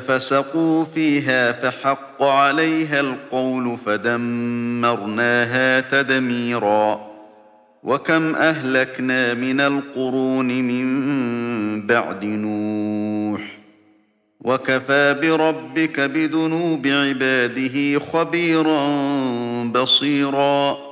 ففسقوا فيها فحق عليها القول فدمرناها تدميرا. وكم أهلكنا من القرون من بعد نوح. وكفى بربك بذنوب عباده خبيرا بصيرا.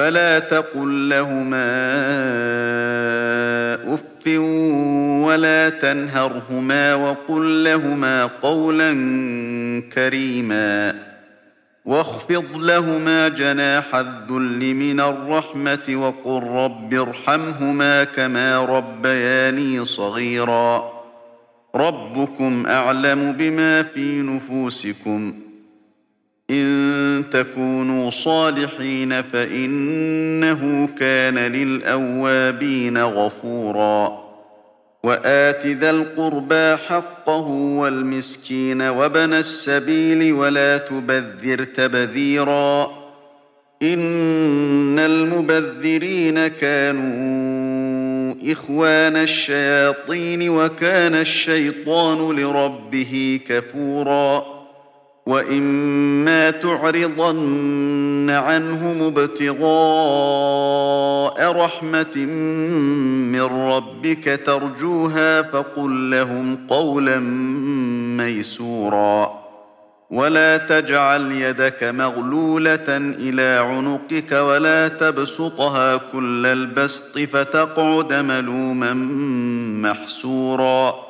فلا تقل لهما أف ولا تنهرهما وقل لهما قولا كريما واخفض لهما جناح الذل من الرحمة وقل رب ارحمهما كما ربياني صغيرا ربكم أعلم بما في نفوسكم إن تكونوا صالحين فإنه كان للأوابين غفورا. وآت ذا القربى حقه والمسكين وبن السبيل ولا تبذر تبذيرا. إن المبذرين كانوا إخوان الشياطين وكان الشيطان لربه كفوراً. وإما تعرضن عنهم ابتغاء رحمة من ربك ترجوها فقل لهم قولا ميسورا ولا تجعل يدك مغلولة إلى عنقك ولا تبسطها كل البسط فتقعد ملوما محسورا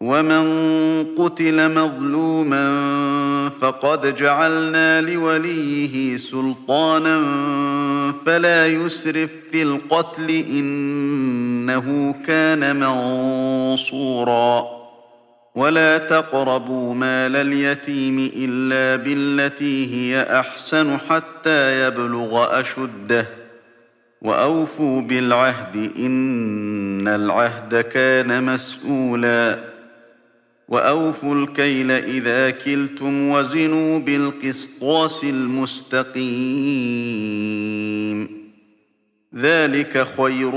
ومن قتل مظلوما فقد جعلنا لوليه سلطانا فلا يسرف في القتل إنه كان منصورا ولا تقربوا مال اليتيم إلا بالتي هي أحسن حتى يبلغ أشده وأوفوا بالعهد إن العهد كان مسؤولا وأوفوا الكيل إذا كلتم وزنوا بالقسطاس المستقيم. ذلك خير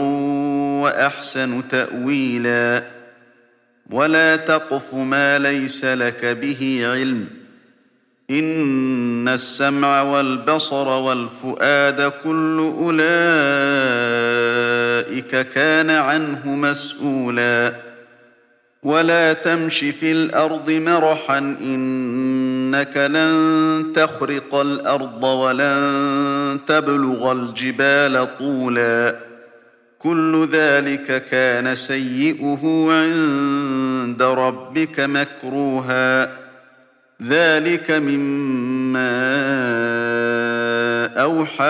وأحسن تأويلا. ولا تقف ما ليس لك به علم. إن السمع والبصر والفؤاد كل أولئك كان عنه مسؤولا. ولا تمش في الأرض مرحا إنك لن تخرق الأرض ولن تبلغ الجبال طولا كل ذلك كان سيئه عند ربك مكروها ذلك مما أوحى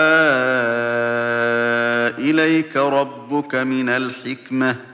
إليك ربك من الحكمة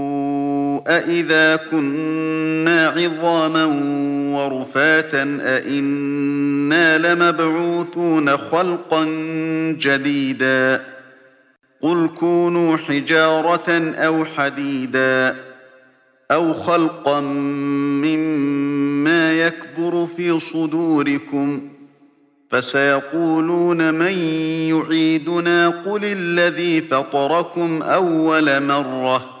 أإذا كنا عظاما ورفاتا أإنا لمبعوثون خلقا جديدا قل كونوا حجارة أو حديدا أو خلقا مما يكبر في صدوركم فسيقولون من يعيدنا قل الذي فطركم أول مرة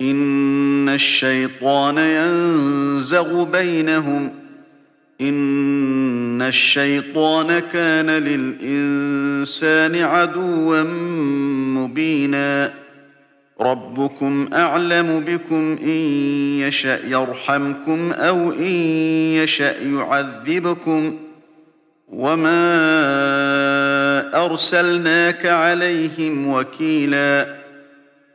إن الشيطان ينزغ بينهم. إن الشيطان كان للإنسان عدوا مبينا. ربكم أعلم بكم إن يشأ يرحمكم أو إن يشأ يعذبكم. وما أرسلناك عليهم وكيلاً.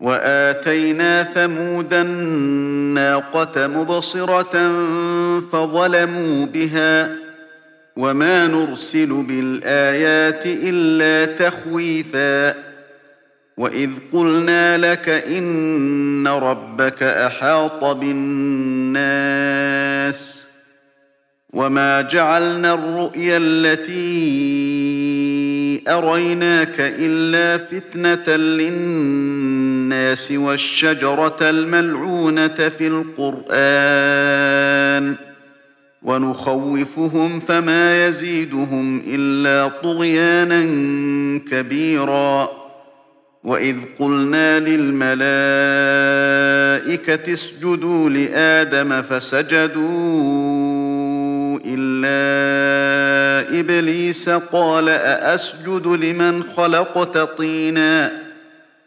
وآتينا ثمود الناقة مبصرة فظلموا بها وما نرسل بالآيات إلا تخويفا وإذ قلنا لك إن ربك أحاط بالناس وما جعلنا الرؤيا التي أريناك إلا فتنة للناس والشجرة الملعونة في القرآن ونخوفهم فما يزيدهم إلا طغيانا كبيرا وإذ قلنا للملائكة اسجدوا لآدم فسجدوا إلا إبليس قال أأسجد لمن خلقت طينا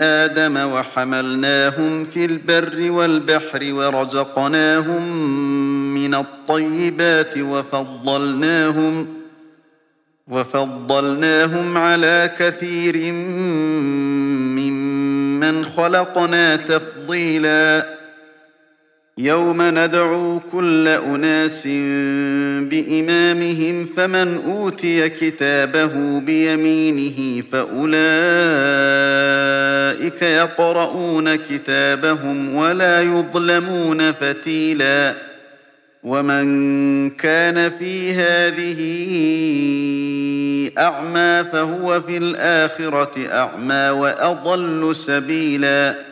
آدم وحملناهم في البر والبحر ورزقناهم من الطيبات وفضلناهم وفضلناهم على كثير ممن خلقنا تفضيلاً يوم ندعو كل أناس بإمامهم فمن أوتي كتابه بيمينه فأولئك يقرؤون كتابهم ولا يظلمون فتيلا. ومن كان في هذه أعمى فهو في الآخرة أعمى وأضل سبيلاً.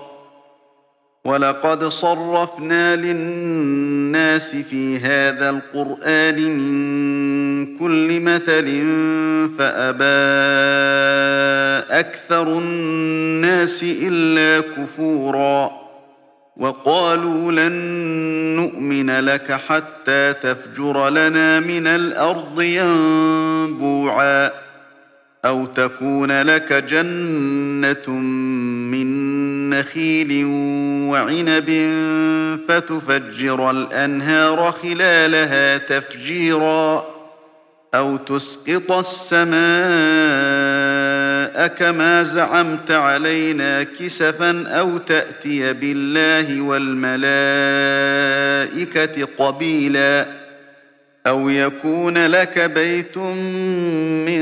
ولقد صرفنا للناس في هذا القرآن من كل مثل فأبى أكثر الناس إلا كفورا وقالوا لن نؤمن لك حتى تفجر لنا من الأرض ينبوعا أو تكون لك جنة من نخيل وعنب فتفجر الأنهار خلالها تفجيرا أو تسقط السماء كما زعمت علينا كسفا أو تأتي بالله والملائكة قبيلا أو يكون لك بيت من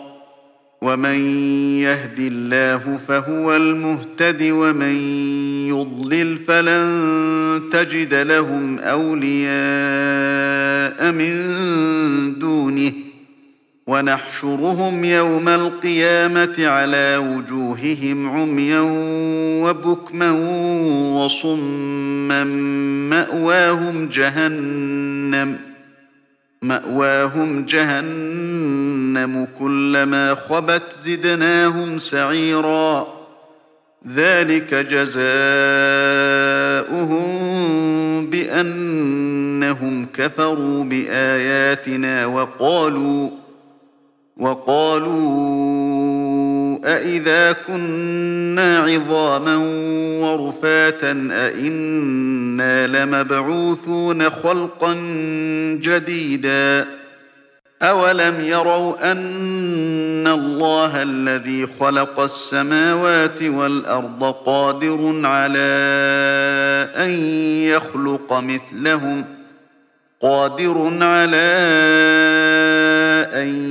ومن يهد الله فهو المهتد ومن يضلل فلن تجد لهم أولياء من دونه ونحشرهم يوم القيامة على وجوههم عميا وبكما وصما مأواهم جهنم مأواهم جهنم كلما خبت زدناهم سعيرا. ذلك جزاؤهم بأنهم كفروا بآياتنا وقالوا وقالوا أئذا كنا عظاما ورفاتا أئنا لمبعوثون خلقا جديدا أولم يروا أن الله الذي خلق السماوات والأرض قادر على أن يخلق مثلهم قادر على أن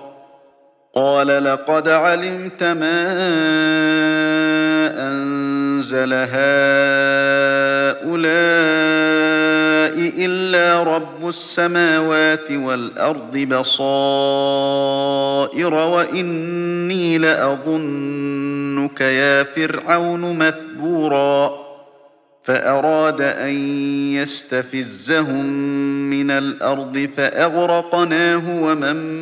قال لقد علمت ما أنزل هؤلاء إلا رب السماوات والأرض بصائر وإني لأظنك يا فرعون مثبورا فأراد أن يستفزهم من الأرض فأغرقناه ومن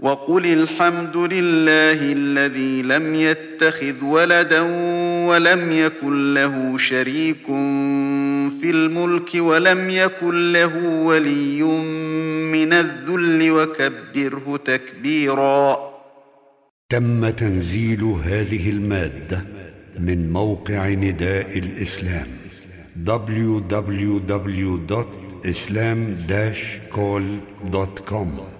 وقل الحمد لله الذي لم يتخذ ولدا ولم يكن له شريك في الملك ولم يكن له ولي من الذل وكبره تكبيرا. تم تنزيل هذه المادة من موقع نداء الإسلام www.islam-call.com